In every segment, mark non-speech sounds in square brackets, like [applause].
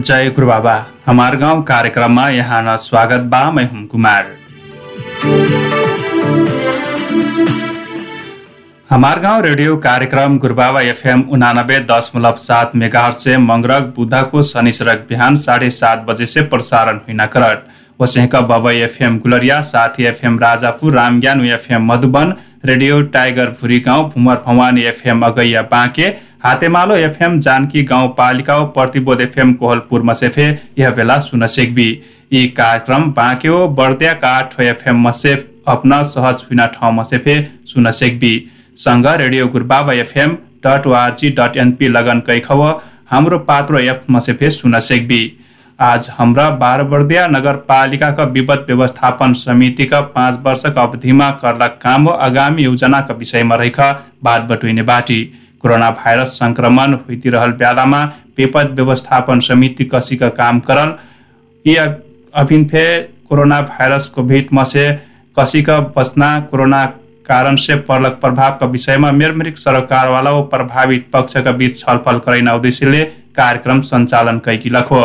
जय गुरु बाबा, हमार गाउँ कार्यक्रममा यहाँ स्वागत बा, मैं हुम कुमार। हमार गाउँ रेडियो कार्यक्रम गुरुबाबा एफएम उनानब्बे दशमलव सात मेगाहर से मंगरक बुधको शनि सड़क बिहान साढे सात बजे से प्रसारण हुन करट वसेका Babai FM Gulariya, Sathi FM Rajapur, Ramgyan FM Madhuban, radio tiger Bhurigaun भुमर Bhawani FM Agaiya Banke Hatemalo FM Janaki गाउँपालिका प्रतिबोध एफएम कोहलपुर मसेफे। यह बेला सुन सेक्बी। यी कार्यक्रम बाँक्यो बर्दिया काठ एफएम मसेफ। अपना सहज हुन ठाउँ मसेफे सुन सेक्बी। सँग radio Gurubaba FM dot ORG dot NP लगन कैखव। हाम्रो पात्रो एफ मसेफे सुन सेक्बी। आज हाम्रा बारबर्दिया नगरपालिकाका विपद व्यवस्थापन समितिका पाँच वर्षका अवधिमा कर्ला काम आगामी योजनाका विषयमा रहेका बात बटुइने बाटी। कोरोना भाइरस संक्रमण हुइतिरहल विपद व्यवस्थापन समिति कसीका काम करल। यी अभिन कोरोना भाइरस कोभिड मसे कसीका बचना कोरोना कारण से पर्लक प्रभाव का विषयमा मेरमेरिक सरकार वाला व प्रभावित पक्षका बीच छलफल करैना उद्देश्यले कार्यक्रम सञ्चालन कैकी लखो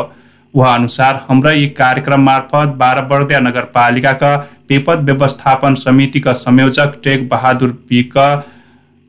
वह अनुसार हाम्रा यी कार्यक्रम मार्फत बाह्र नगरपालिकाका विपद व्यवस्थापन समितिका संयोजक टेक बहादुर पिक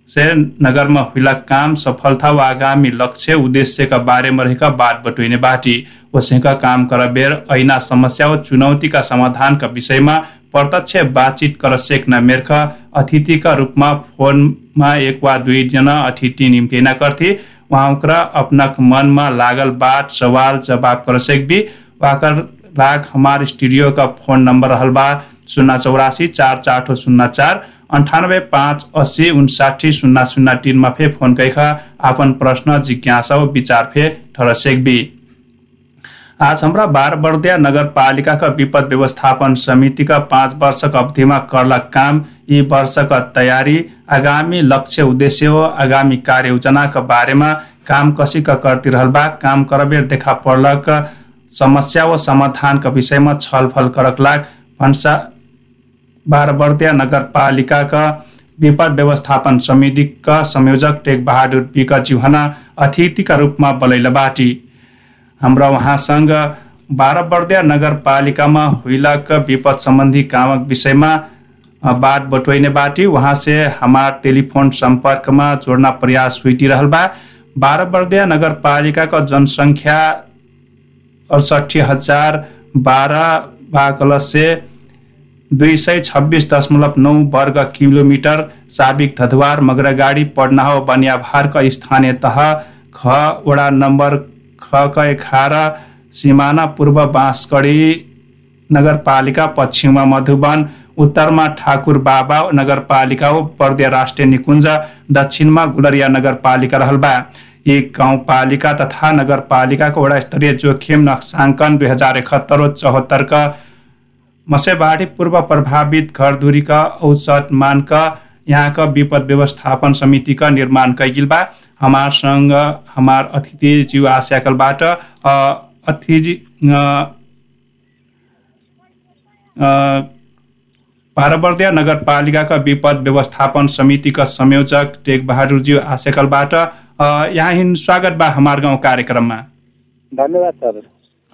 नगरमा हुइला काम सफलता व आगामी लक्ष्य उद्देश्यका बारेमा रहेका बात बटुइने बाटी। वसेका काम करबेर ऐना समस्या व चुनौतीका समाधानका विषयमा प्रत्यक्ष बातचित कर सेक्न मेर्ख। अतिथिका रूपमा फोनमा एक वा दुईजना अतिथि निम्तेना गर्थे। उहाँका अपना मनमा लागल बात सवाल जवाब कर सेक्बी। वाकर लाग हमार स्टूडियो का फोन नंबर रहल बा। शून्य चौरासी चार चार शून्य चार। अन्ठानब्बे पाँच अस्सी उन्साठी शून्य शून्य तिनमा फे फोन कैखा आपन प्रश्न जिज्ञासा विचार फे ठर सेक्बी आज हाम्रा बारबर्दिया नगरपालिकाका विपद व्यवस्थापन समितिका पाँच वर्षका अवधिमा कर्ला काम यी वर्षका तयारी आगामी लक्ष्य उद्देश्य हो आगामी कार्ययोजनाका बारेमा काम कसीका करती रहल बा काम करबेर देखा पर्लक समस्या व समाधानका विषयमा छलफल करक लाग भन्सा बारबर्दिया नगरपालिकाका विपद व्यवस्थापन समितिका संयोजक टेक बहादुर पिका जिउहना अतिथिका रूपमा बलैला बाटी। हाम्रा उहाँसँग बाह्र नगरपालिकामा हुइलाक विपद सम्बन्धी कामक विषयमा बात बटुइने बाटी। उहाँ से हमार टेलिफोन सम्पर्कमा जोड्न प्रयास हुइटिरहल बा। बाह्र नगरपालिकाका जनसङ्ख्या अडसठी हजार बाह्र बाकल से दुई सय छब्बिस दशमलव नौ वर्ग किलोमिटर साबिक धधवार मगरगाडी पड्नाहो बनियाभारका स्थानीय तह ख वडा नम्बर ख एघार सिमाना पूर्व बाँसकडी नगरपालिका पश्चिममा मधुवन उत्तरमा ठाकुर बाबा नगरपालिका हो पर्दिया राष्ट्रिय निकुञ्ज दक्षिणमा गुलरिया नगरपालिका रहल बा यी गाउँपालिका तथा नगरपालिकाको वडा स्तरीय जोखिम नक्साङ्कन दुई हजार एकहत्तर चौहत्तरका मसेबाडी पूर्व प्रभावित घरधुरीका औसत मानका यहाँका विपद व्यवस्थापन समितिका निर्माण कैगिल बा। हमारसँग हमार अतिथिज्यू आस्याकलबाट अतिथि पारबर्दिया नगरपालिकाका विपद व्यवस्थापन समितिका संयोजक टेक बहादुरज्यू आसेकलबाट यहाँ स्वागत बा हमार गाउँ कार्यक्रममा। धन्यवाद सर।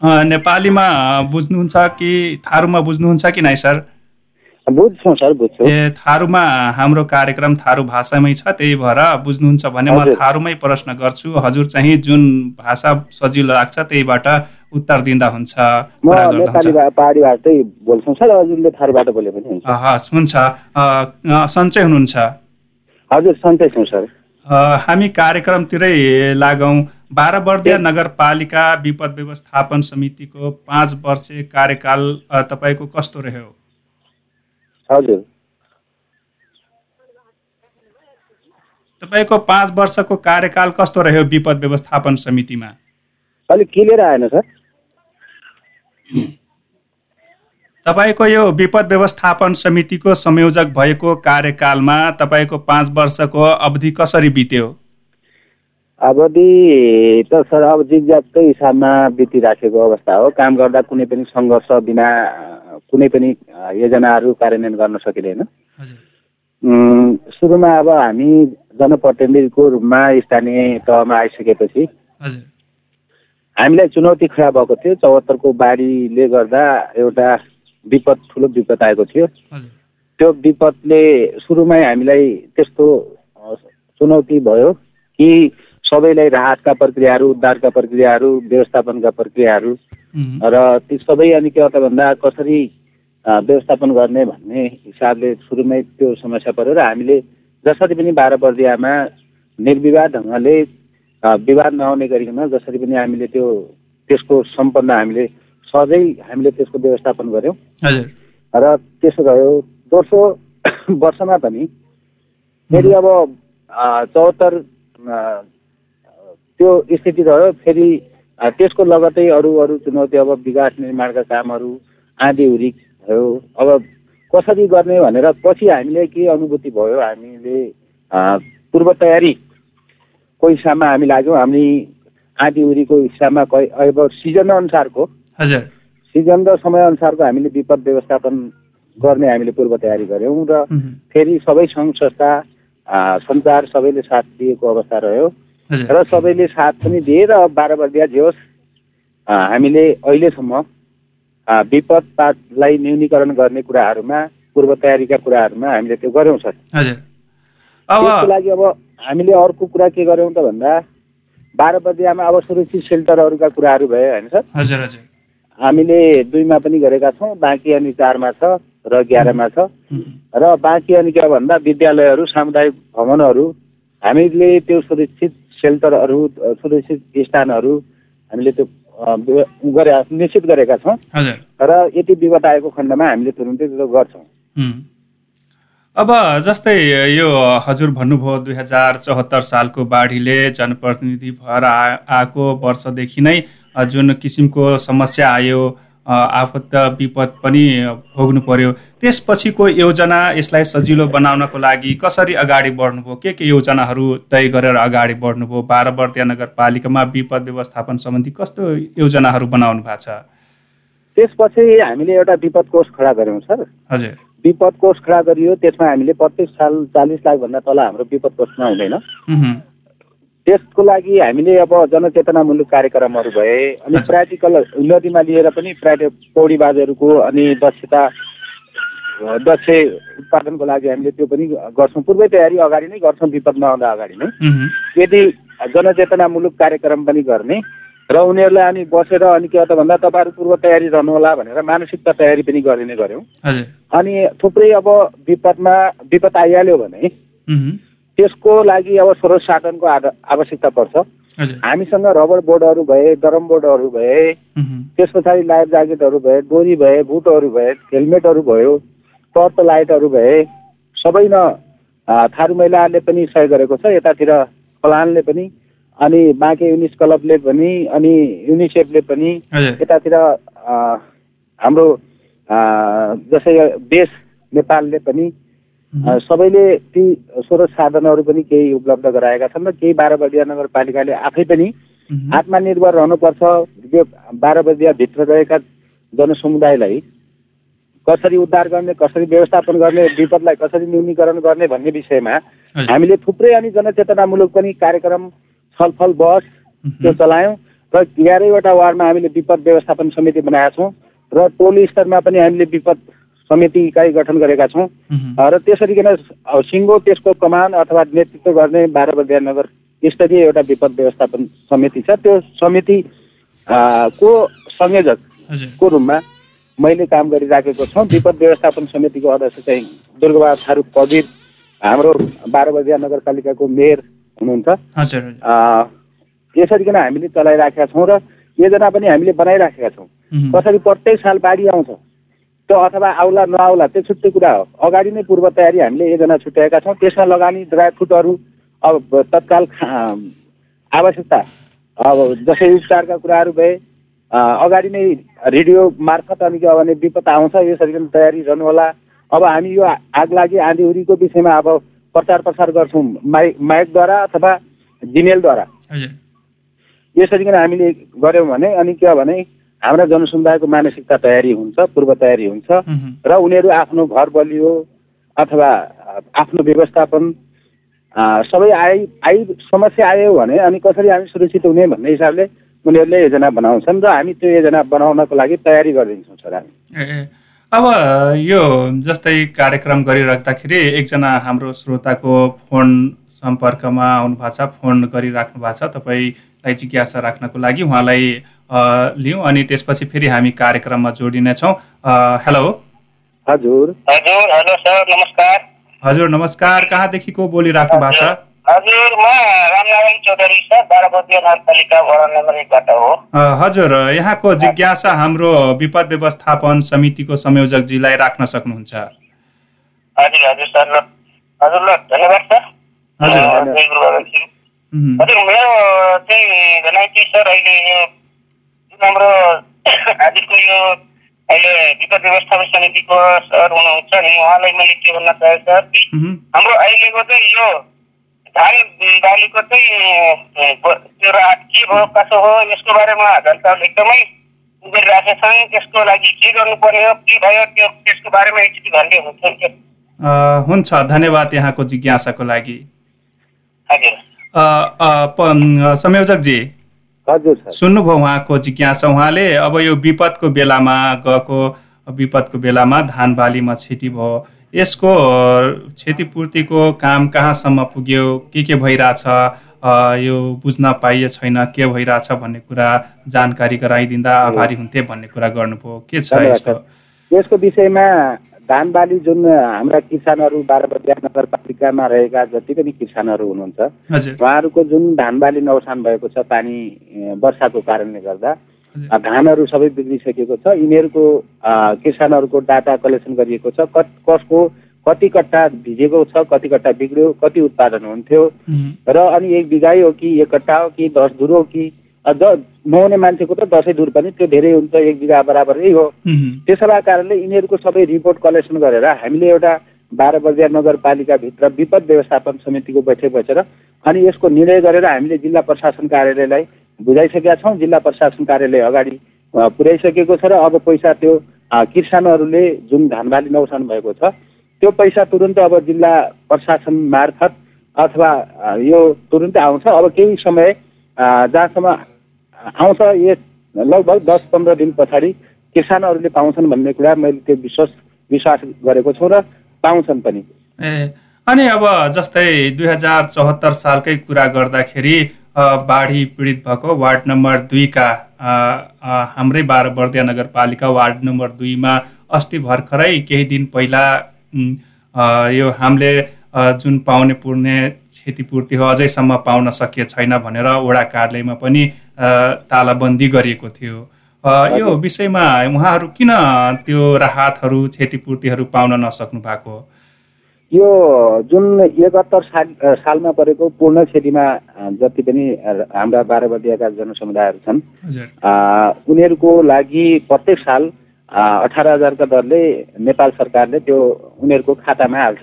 नेपालीमा बुझ्नुहुन्छ कि थारूमा बुझ्नुहुन्छ कि नै सर? बुझ्छौँ सर बुझ्छु। ए थारूमा हाम्रो कार्यक्रम थारू भाषामै छ त्यही भएर बुझ्नुहुन्छ भने म थारूमै प्रश्न गर्छु। हजुर चाहिँ जुन भाषा सजिलो लाग्छ त्यहीबाट उत्तर दिँदा हुन्छ हस् हुन्छ। सन्चै हुनुहुन्छ? हजुर सन्चै छौँ सर। हामी कार्यक्रमतिरै लागौँ। बाह्र नगरपालिका विपद व्यवस्थापन समितिको पाँच वर्ष कार्यकाल तपाईँको कस्तो रह्यो? हजुर। तपाईँको पाँच वर्षको कार्यकाल कस्तो रह्यो विपद व्यवस्थापन समितिमा? अलिक क्लियर आएन सर। तपाईँको यो विपद व्यवस्थापन समितिको संयोजक भएको कार्यकालमा तपाईँको पाँच वर्षको अवधि कसरी बित्यो? अवधि त सर अब जिगजागकै हिसाबमा बितिराखेको अवस्था हो। काम गर्दा कुनै पनि सङ्घर्ष बिना कुनै पनि योजनाहरू कार्यान्वयन गर्न सकिँदैन। सुरुमा अब हामी जनप्रतिनिधिको रूपमा स्थानीय तहमा आइसकेपछि हामीलाई चुनौती खडा भएको थियो। चौहत्तरको बाढीले गर्दा एउटा विपद ठुलो विपद आएको थियो। त्यो विपदले सुरुमै हामीलाई त्यस्तो चुनौती भयो कि सबैलाई राहतका प्रक्रियाहरू उद्धारका प्रक्रियाहरू व्यवस्थापनका प्रक्रियाहरू। र ती सबै अनि के त भन्दा कसरी व्यवस्थापन गर्ने भन्ने हिसाबले सुरुमै त्यो समस्या पऱ्यो र हामीले जसरी पनि बाह्र बर्दियामा निर्विवाद ढङ्गले विवाद नआउने गरिकन जसरी पनि हामीले त्यो त्यसको सम्पन्न हामीले सहजै हामीले त्यसको व्यवस्थापन गऱ्यौँ। र त्यसो भयो दोस्रो [coughs] वर्षमा पनि फेरि अब चौहत्तर त्यो स्थिति रह्यो फेरि त्यसको लगतै अरू अरू चुनौती अब विकास निर्माणका कामहरू आँधी हुरी भयो अब कसरी गर्ने भनेर पछि हामीले के अनुभूति भयो हामीले पूर्व तयारीको हिसाबमा हामी लाग्यौँ हामी आँधी हुरीको हिसाबमा अब सिजन अनुसारको हजुर। सिजन र समयअनुसारको हामीले विपद व्यवस्थापन गर्ने हामीले पूर्व तयारी गऱ्यौँ र फेरि सबै सङ्घ संस्था सञ्चार सबैले साथ दिएको अवस्था रह्यो। र सबैले साथ पनि दिए र बाह्र बर्दिया जे होस् हामीले अहिलेसम्म आ, विपद पातलाई न्यूनीकरण गर्ने कुराहरूमा पूर्व तयारीका कुराहरूमा हामीले त्यो गऱ्यौँ सर। त्यसको लागि अब हामीले अर्को कुरा के गऱ्यौँ त भन्दा बाह्र बर्दियामा अब सुरक्षित सेल्टरहरूका कुराहरू भए होइन सर? हामीले दुईमा पनि गरेका छौँ बाँकी अनि चारमा छ र एघारमा छ। र बाँकी अनि के भन्दा विद्यालयहरू सामुदायिक भवनहरू हामीले त्यो सुरक्षित सेल्टरहरू सुरक्षित स्थानहरू हामीले त्यो गरे निश्चित गरेका छौँ। र यति विपद आएको खण्डमा हामीले तुरुन्तै त्यो गर्छौँ. अब जस्तै यो हजुर भन्नुभयो दुई हजार चौहत्तर सालको बाढीले जनप्रतिनिधि भएर आ आएको वर्षदेखि नै जुन किसिमको समस्या आयो अ, आपद विपद पनि भोग्नु पर्यो। त्यसपछिको योजना यसलाई सजिलो बनाउनको लागि कसरी अगाडि बढ्नुभयो? के के योजनाहरू तय गरेर अगाडि बढ्नुभयो? बाह्र बर्दिया नगरपालिकामा विपद व्यवस्थापन सम्बन्धी कस्तो योजनाहरू बनाउनु भएको छ? त्यसपछि हामीले एउटा विपद कोष खडा गऱ्यौँ सर। हजुर। विपद कोष खडा गरियो त्यसमा हामीले प्रत्येक साल चालिस लाखभन्दा तल हाम्रो विपद कोषमा हुँदैन। त्यसको लागि हामीले अब जनचेतनामूलक कार्यक्रमहरू भए अनि [laughs] अच्छा। प्र्याक्टिकल नदीमा लिएर पनि प्राइभेट पौडी बाजेहरूको अनि दक्षता दक्ष उत्पादनको लागि हामीले त्यो पनि गर्छौँ। पूर्वै तयारी अगाडि नै गर्छौँ विपद नआउँदा अगाडि नै। यदि जनचेतनामूलक कार्यक्रम पनि गर्ने र उनीहरूलाई अनि बसेर अनि के त भन्दा तपाईँहरू पूर्व तयारी रहनुहोला भनेर मानसिकता तयारी पनि गरिने गऱ्यौँ। अनि थुप्रै अब विपदमा विपद आइहाल्यो भने त्यसको लागि अब स्रोत साधनको आद- आवश्यकता पर्छ। हामीसँग रबर बोर्डहरू भए डरम बोर्डहरू भए त्यस पछाडि लाइफ ज्याकेटहरू भए डोरी भए बुटहरू भए हेलमेटहरू भयो टर्च लाइटहरू भए सबै न थारू महिलाहरूले पनि सहयोग गरेको छ। यतातिर फलानले पनि अनि बाँके युनिस क्लबले पनि अनि युनिसेफले पनि यतातिर हाम्रो अ, जस्तै देश नेपालले पनि सबैले ती स्रोत साधनहरू पनि केही उपलब्ध गराएका छन् र केही बाह्र बर्दिया नगरपालिकाले आफै पनि आत्मनिर्भर रहनुपर्छ। यो बाह्र बजियाभित्र रहेका जनसमुदायलाई कसरी उद्धार गर्ने कसरी व्यवस्थापन गर्ने विपदलाई कसरी न्यूनीकरण गर्ने भन्ने विषयमा हामीले थुप्रै अनि जनचेतनामूलक पनि कार्यक्रम छलफल बस त्यो चलायौँ र एघारैवटा वार्डमा हामीले विपद व्यवस्थापन समिति बनाएका छौँ र टोली स्तरमा पनि हामीले विपद समिति इकाइ गठन गरेका छौँ। र त्यसरी किन सिङ्गो त्यसको कमान अथवा नेतृत्व गर्ने बाह्र बजिया नगर स्तरीय एउटा विपद व्यवस्थापन समिति छ। त्यो समिति को संयोजक को रूपमा मैले काम गरिराखेको छौँ विपद व्यवस्थापन समितिको अध्यक्ष चाहिँ दुर्गबहादुर थारू कवीर हाम्रो बाह्र बजिया नगरपालिकाको मेयर हुनुहुन्छ। हजुर आ, यसरी किन हामीले चलाइराखेका छौँ र योजना पनि हामीले बनाइराखेका छौँ। कसरी प्रत्येक साल बाढी आउँछ अथवा आउला नआउला त्यो छुट्टै कुरा हो। अगाडि नै पूर्व तयारी हामीले योजना छुट्याएका छौँ। त्यसमा लगानी ड्राई फ्रुटहरू अब तत्काल आवश्यकता। अब जसै उपचारका कुराहरू भए अगाडि नै रेडियो मार्फत अनि के हो भने विपद आउँछ यसरी पनि तयारी रहनुहोला अब हामी यो आग लागि आँधीहुरीको विषयमा अब प्रचार प्रसार गर्छौँ माइक माइकद्वारा अथवा जिमेलद्वारा। यसरी हामीले गऱ्यौँ भने अनि के हो भने हाम्रा जनसमुदायको मानसिकता तयारी हुन्छ पूर्व तयारी हुन्छ। र उनीहरू आफ्नो घर बलियो अथवा आफ्नो व्यवस्थापन सबै आइ आइ समस्या आयो भने अनि कसरी हामी सुरक्षित हुने भन्ने हिसाबले उनीहरूले योजना बनाउँछन् र हामी त्यो योजना बनाउनको लागि तयारी गरिदिन्छौँ सर हामी ए। अब यो जस्तै कार्यक्रम गरिराख्दाखेरि एकजना हाम्रो श्रोताको फोन सम्पर्कमा आउनु भएको छ फोन गरिराख्नु भएको छ तपाईँलाई जिज्ञासा राख्नको लागि उहाँलाई लिउँ अनि त्यसपछि फेरि हामी कार्यक्रममा जोडिनेछौँ। A, hello. हजुर। हजुर हेलो सर नमस्कार। हजुर नमस्कार। कहाँदेखिको बोलिराख्नु भएको छ? हजुर म रामनारायण चौधरी सर बाह्रपतिया नगरपालिका वडा नम्बर एकबाट हो। अ, हजुर यहाँको जिज्ञासा हाम्रो विपद व्यवस्थापन समितिको संयोजकजीलाई राख्न सक्नुहुन्छ। हजुर हजुर सर ल हजुर ल धन्यवाद सर। हजुर। हजुर मेरो चाहिँ भनाइ चाहिँ सर अहिले यो हाम्रो आजको यो अहिले विपद व्यवस्थापन समितिको सर हुनुहुन्छ नि उहाँलाई मैले के भन्न चाहेँ सर कि। हाम्रो अहिलेको चाहिँ यो धान बालीको चाहिँ त्यो राहत के भयो कसो हो यसको बारेमा जनताहरूले एकदमै गरिरहेका छन् त्यसको लागि के गर्नुपर्ने हो के भयो त्यो त्यसको बारेमा एकचोटि भन्दै हुनुहुन्थ्यो अ, हुन्छ धन्यवाद यहाँको जिज्ञासाको लागि हजुर संयोजकजी हजुर सुन्नुभयो उहाँको जिज्ञासा। उहाँले अब यो विपदको बेलामा गएको विपदको बेलामा धान बालीमा क्षति भयो। यसको क्षतिपूर्तिको काम कहाँसम्म पुग्यो? के के भइरहेछ? यो बुझ्न पाइए छैन। के भइरहेछ भन्ने कुरा जानकारी गराइदिँदा आभारी हुन्थे भन्ने कुरा गर्नुभयो। के छ यसको विषयमा धान बाली जुन हाम्रा किसानहरू बाह्रपतिया नगरपालिकामा रहेका जति पनि किसानहरू हुनुहुन्छ उहाँहरूको जुन धान बाली नोक्सान भएको छ पानी वर्षाको कारणले गर्दा धानहरू सबै बिग्रिसकेको छ यिनीहरूको किसानहरूको डाटा कलेक्सन गरिएको छ कत कसको कति कट्टा भिजेको छ कति कट्टा बिग्रियो कति उत्पादन हुन्थ्यो। र अनि एक बिघाइ हो कि एक कट्टा हो कि दस धुर हो कि द नहुने मान्छेको त दसैँ धुर पनि त्यो धेरै हुन्छ एक बिघा बराबरै हो। त्यसो भए कारणले यिनीहरूको सबै रिपोर्ट कलेक्सन गरेर हामीले एउटा बाह्र बजार नगरपालिकाभित्र विपद व्यवस्थापन समितिको बैठक बसेर अनि यसको निर्णय गरेर हामीले जिल्ला प्रशासन कार्यालयलाई बुझाइसकेका छौँ। जिल्ला प्रशासन कार्यालय अगाडि पुर्याइसकेको छ र अब पैसा त्यो किसानहरूले जुन धान बाली नोक्सान भएको छ त्यो पैसा तुरुन्तै अब जिल्ला प्रशासन मार्फत अथवा यो तुरुन्तै आउँछ। अब केही समय जहाँसम्म आउँछ यस लगभग दस पन्ध्र दिन पछाडि किसानहरूले पाउँछन् भन्ने कुरा मैले त्यो विश्वास विश्वास गरेको छु र पाउँछन् पनि। ए अनि अब जस्तै दुई हजार चौहत्तर सालकै कुरा गर्दाखेरि बाढी पीडित भएको वार्ड नम्बर दुईका हाम्रै बाह्र बर्दिया नगरपालिका वार्ड नम्बर दुईमा अस्ति भर्खरै केही दिन पहिला यो हामीले जुन पाउने पुर्ने क्षतिपूर्ति हो अझैसम्म पाउन सकिए छैन भनेर वडा कार्यालयमा पनि तालाबन्दी गरिएको थियो। यो विषयमा उहाँहरू किन त्यो राहतहरू क्षतिपूर्तिहरू पाउन नसक्नु भएको? यो जुन एकहत्तर साल सालमा परेको पूर्ण क्षतिमा जति पनि हाम्रा बाह्र जनसमुदायहरू छन् उनीहरूको लागि प्रत्येक साल अठार हजारका दरले नेपाल सरकारले त्यो उनीहरूको खातामा हाल्छ।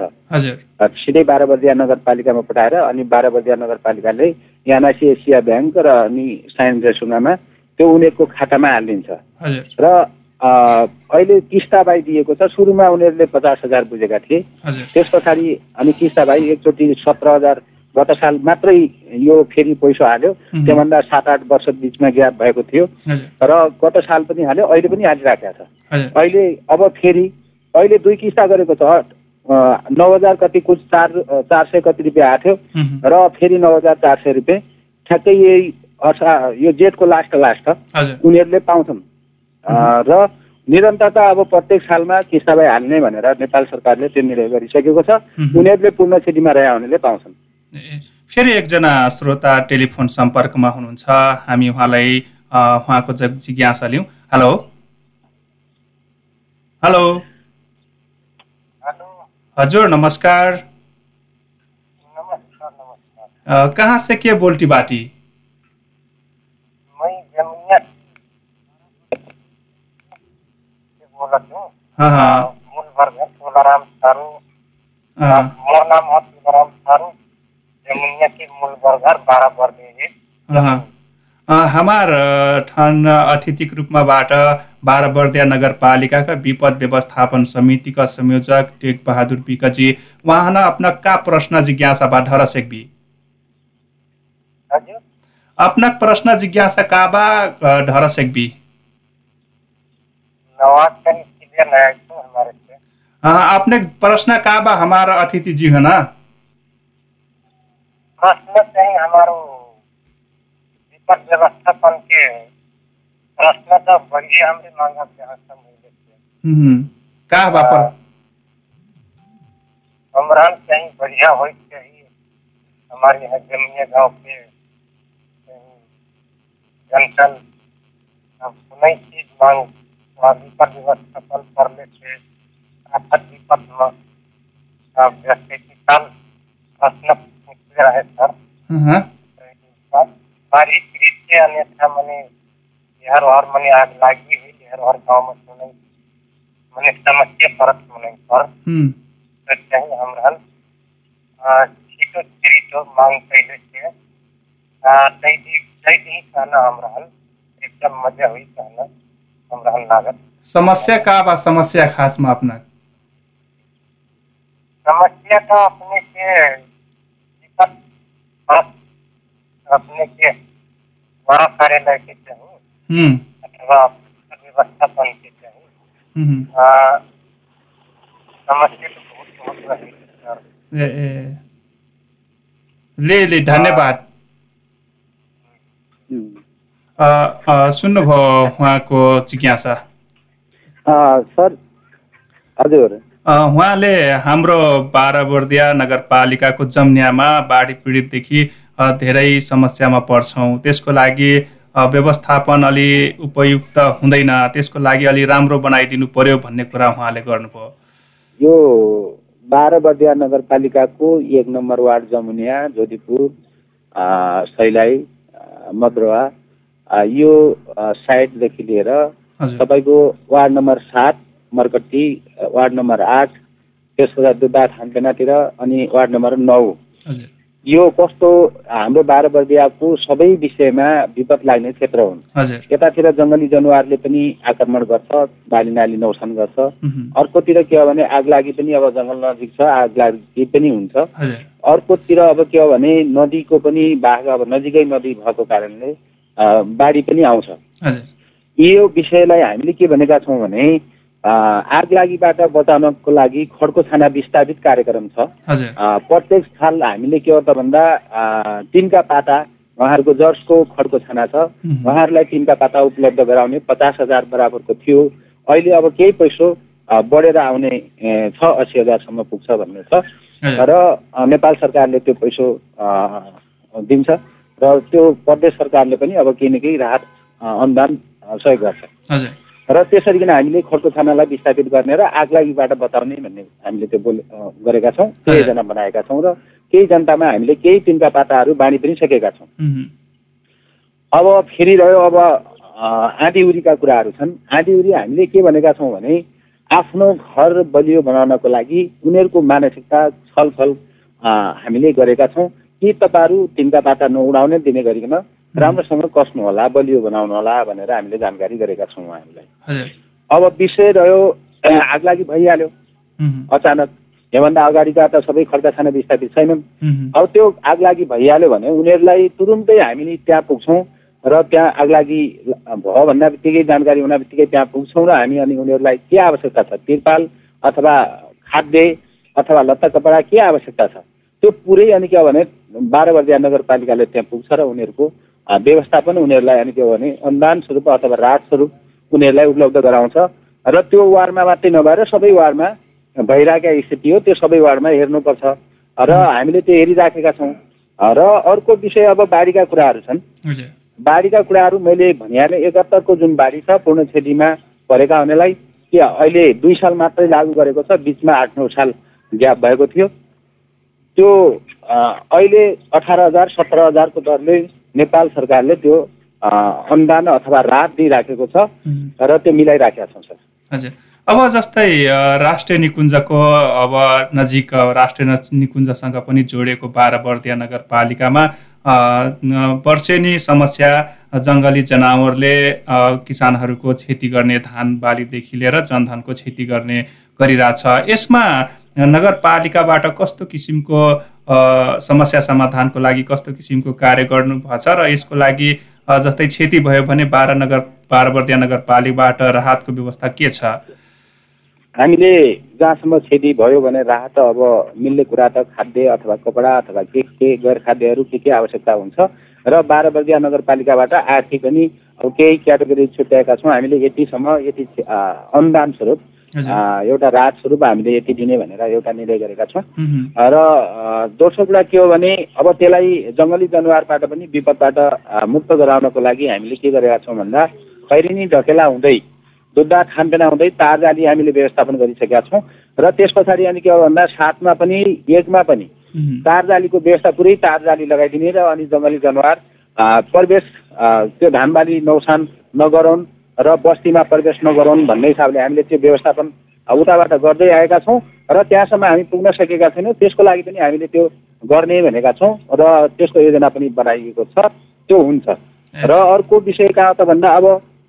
सिधै बाह्र बर्दिया नगरपालिकामा पठाएर अनि बाह्र बर्दिया नगरपालिकाले एनआइसी एसिया ब्याङ्क र अनि साइन्स रेसुनामा त्यो उनीहरूको खातामा हालिदिन्छ। र अहिले किस्ताबाई दिएको छ सुरुमा उनीहरूले पचास हजार बुझेका थिए। त्यस पछाडि अनि किस्ताबाई एकचोटि सत्र हजार गत साल मात्रै यो फेरि पैसा हाल्यो। त्योभन्दा सात आठ वर्ष बिचमा ग्याप भएको थियो। र गत साल पनि हाल्यो अहिले पनि हालिराखेका छ। अहिले अब फेरि अहिले दुई किस्ता गरेको छ। नौ हजार कति कुछ चार चार सय कति रुपियाँ आएको थियो। र फेरि नौ हजार चार सय रुपियाँ। ठ्याक्कै यही असा यो जेठको लास्ट लास्ट उनीहरूले पाउँछन्। र निरन्तरता अब प्रत्येक सालमा किस्ताबाई हाल्ने भनेर नेपाल सरकारले त्यो निर्णय गरिसकेको छ। उनीहरूले पूर्ण क्षतिमा रहे हुनेले पाउँछन्। फेरि एकजना श्रोता टेलिफोन सम्पर्कमा हुनुहुन्छ। हामी उहाँलाई उहाँको जिज्ञासा लिउँ। हेलो। हेलो। हजुर नमस्कार। कहाँ से के बोल्टी बाटी? हूँ? हाँ। मोर नाम जमुनिया के मूल हमार ठन अतिथिक रूपमाबाट बाह्र बर्दिया नगरपालिकाका विपद व्यवस्थापन समितिका संयोजक टेक बहादुर विकजी वहाँ न अपना का प्रश्न जिज्ञासा बा ढर सेकबी हजुर। अपना प्रश्न जिज्ञासा का बा अ, ढर सेकबी नवाज कहीं क्लियर नहीं है तो हमारे। से अ, अपने प्रश्न का बा हमार अतिथि जी है ना प्रश्न चाहिँ हमारो विपद व्यवस्थापन के प्रश्न तो बढ़िया हमरे मांगा के हस्तम हुए थे हम्म, का बा पर अमरान कहीं बढ़िया हो चाहिए। हमारे यहाँ जमीन गांव के कहीं जनतन हम सुनै चीज मांग वहाँ विपद व्यवस्थापन करले से आफत विपद में अब जैसे कि कल प्रश्न पूछ रहे सर अहँ, बारी कृषि अन्यथा मने हर हर मने आग लागी हुई हर हर गांव में सुनै मने समस्या परत मने पर हम्म, तो चाहिँ हाम्रो अ, छिटो छिटो माग कैले थियो त्यही त्यही कहना हाम्रो हल एकदम मजा हुई कहना हाम्रो हल लागत समस्या का बा समस्या खास में अपना। समस्या तो अपने के विपद परत अपने के बड़ा कार्यालय के चाहिए हम्म, अथवा व्यवस्थापन के चाहिए हम्म, अ, समस्या तो बहुत बहुत रही है सर। ए, ए, ले ले धन्यवाद। हुँ। अ, अ, सुन्नुभयो उहाँको जिज्ञासा। अँ, सर हजुर। अ, उहाँले हाम्रो बाह्र बर्दिया नगरपालिकाको जम्न्यामा बाढी पीडितदेखि धेरै समस्यामा पर्छौँ। त्यसको लागि व्यवस्थापन अलि उपयुक्त हुँदैन। त्यसको लागि अलि राम्रो बनाइदिनु पर्यो भन्ने कुरा उहाँले गर्नुभयो। यो बाह्र बर्दिया नगरपालिकाको एक नम्बर वार्ड जमुनिया जोधीपुर सैलाई मद्रवा यो साइडदेखि लिएर तपाईँको वार्ड नम्बर सात मर्कटी अ, वार्ड नम्बर आठ त्यसबाट दुबा थानपेनातिर अनि वार्ड नम्बर नौ। यो कस्तो हाम्रो बाह्र बर्दियाको सबै विषयमा विपद लाग्ने क्षेत्र हुन्। यतातिर जङ्गली जनावरले पनि आक्रमण गर्छ बाली नाली नोक्सान गर्छ। अर्कोतिर के हो भने आग लागि पनि अब जङ्गल नजिक छ आग लागि पनि हुन्छ। अर्कोतिर अब के हो भने नदीको पनि भाग अब नजिकै नदी भएको कारणले बाढी पनि आउँछ। यो विषयलाई हामीले के भनेका छौँ भने आग लागिबाट बचाउनको लागि खड्को छाना विस्थापित कार्यक्रम छ। प्रत्येक साल हामीले के हो त भन्दा अ, टिनका पाता उहाँहरूको जर्सको खड्को छाना छ। उहुँ, उहाँहरूलाई टिनका पाता उपलब्ध गराउने पचास हजार बराबरको थियो। अहिले अब केही पैसो बढेर आउने छ अस्सी हजारसम्म पुग्छ भन्ने छ। र नेपाल सरकारले त्यो पैसो दिन्छ। र त्यो प्रदेश सरकारले पनि अब केही न केही राहत अनुदान सहयोग गर्छ। हजुर। र त्यसरी किन हामीले खड्को छानालाई विस्थापित गर्ने र आगलागीबाट बचाउने भन्ने हामीले त्यो बोले गरेका छौँ। योजना बनाएका छौँ र केही जनतामा हामीले केही तिनका पाताहरू बाँडी पनि सकेका छौँ। अब फेरि रह्यो अब अ, आँधीउरीका कुराहरू छन्। आँधीउरी हामीले के भनेका छौँ भने आफ्नो घर बलियो बनाउनको लागि उनीहरूको मानसिकता छलफल हामीले गरेका छौँ। कि तपाईँहरू तिनका पाता नउडाउने दिने गरिकन राम्रोसँग कस्नु होला बलियो बनाउनु होला भनेर हामीले जानकारी गरेका छौँ उहाँहरूलाई। अब विषय रह्यो [clears throat] आगलागी भइहाल्यो। उहुँ, अचानक योभन्दा अगाडिका त सबै खड्का छाना विस्थापित छैनन्। अब त्यो आगलागी भइहाल्यो भने उनीहरूलाई तुरुन्तै हामी त्यहाँ पुग्छौँ र त्यहाँ आगलागी भयो भन्दा बित्तिकै जानकारी हुन बित्तिकै त्यहाँ पुग्छौँ र हामी अनि उनीहरूलाई के आवश्यकता छ? तिरपाल अथवा खाद्य अथवा लत्ता कपडा के आवश्यकता छ? त्यो पुरै अनि के हो भने बाह्र बर्दिया नगरपालिकाले त्यहाँ पुग्छ र उनीहरूको व्यवस्थापन उनीहरूलाई अनि के भने अनुदान स्वरूप अथवा राहत स्वरूप उनीहरूलाई उपलब्ध गराउँछ। र त्यो वार्डमा मात्रै नभएर सबै वार्डमा भइरहेका स्थिति हो त्यो सबै वार्डमा हेर्नुपर्छ। र हामीले त्यो हेरिराखेका छौँ। र अर्को विषय अब बाढीका कुराहरू छन्। बाढीका कुराहरू मैले भनिहालेँ एकहत्तरको जुन बाढी छ पूर्ण क्षतिमा परेका हुनेलाई के अहिले दुई साल मात्रै लागू गरेको छ बिचमा आठ नौ साल ग्याप भएको थियो। त्यो अहिले अठार हजार सत्र हजारको दरले नेपाल सरकारले त्यो अनुदान अथवा राहत दिइराखेको छ। र त्यो मिलाइराखेका छौँ सर। हजुर। अब जस्तै राष्ट्रिय निकुञ्जको अब नजिक राष्ट्रिय निकुञ्जसँग पनि जोडिएको बाह्र बर्दिया नगरपालिकामा वर्षेनी समस्या जङ्गली जनावरले किसानहरूको क्षति गर्ने धान बालीदेखि लिएर जनधनको क्षति गर्ने गरिरहेछ। यसमा नगरपालिकाबाट कस्तो किसिमको समस्या समाधानको लागि कस्तो किसिमको कार्य गर्नुभएको छ र यसको लागि जस्तै क्षति भयो भने बाह्र नगर बाह्र बर्दिया नगरपालिकाबाट राहतको व्यवस्था के छ? हामीले जहाँसम्म क्षति भयो भने राहत अब मिल्ने कुरा त खाद्य अथवा कपडा अथवा के के गैर खाद्यहरू के के आवश्यकता हुन्छ र बाह्र बर्दिया नगरपालिकाबाट आर्थिक पनि केही क्याटेगोरी छुट्याएका छौँ। हामीले यतिसम्म यति अनुदान स्वरूप एउटा राहत स्वरूप हामीले यति दिने भनेर एउटा निर्णय गरेका छौँ। र दोस्रो कुरा के हो भने अब त्यसलाई जङ्गली जनावरबाट पनि विपदबाट मुक्त गराउनको लागि हामीले के गरेका छौँ भन्दा खैरिनी ढकेला हुँदै दुधदा खानपिना हुँदै तारजाली हामीले व्यवस्थापन गरिसकेका छौँ र त्यस पछाडि अनि के हो भन्दा सातमा पनि एकमा पनि मह्म। तारजालीको व्यवस्था पुरै तारजाली लगाइदिने र अनि जङ्गली जनावर प्रवेश त्यो धानबाली नौसान नगराउन् र बस्तीमा प्रवेश नगराउन् भन्ने हिसाबले हामीले त्यो व्यवस्थापन उताबाट गर्दै आएका छौँ र त्यहाँसम्म हामी पुग्न सकेका छैनौँ। त्यसको लागि पनि हामीले त्यो गर्ने भनेका छौँ र त्यसको योजना पनि बनाइएको छ। त्यो हुन्छ। र अर्को विषय कहाँ त भन्दा अब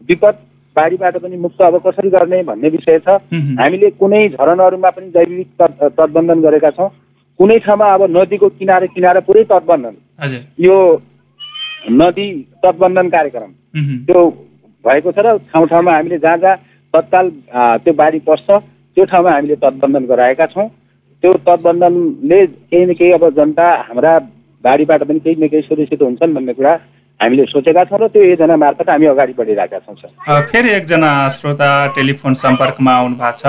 विपद बाढीबाट पनि मुक्त अब कसरी गर्ने भन्ने विषय छ। हामीले कुनै झरनाहरूमा पनि जैविक तट तटबन्धन गरेका छौँ। कुनै ठाउँमा अब नदीको किनारे किनारे पुरै तटबन्धन। यो नदी तटबन्धन कार्यक्रम। त्यो भएको छ र ठाउँ ठाउँमा हामीले जहाँ जहाँ तत्काल त्यो बाढी पर्छ त्यो ठाउँमा हामीले तटबन्धन गराएका छौँ। त्यो तटबन्धनले केही न केही अब जनता हाम्रा बाढीबाट पनि केही न केही सुरक्षित हुन्छन् भन्ने कुरा हामीले सोचेका छौँ र त्यो योजना मार्फत हामी अगाडि बढिरहेका छौँ फेरि एकजना श्रोता टेलिफोन सम्पर्कमा आउनु भएको छ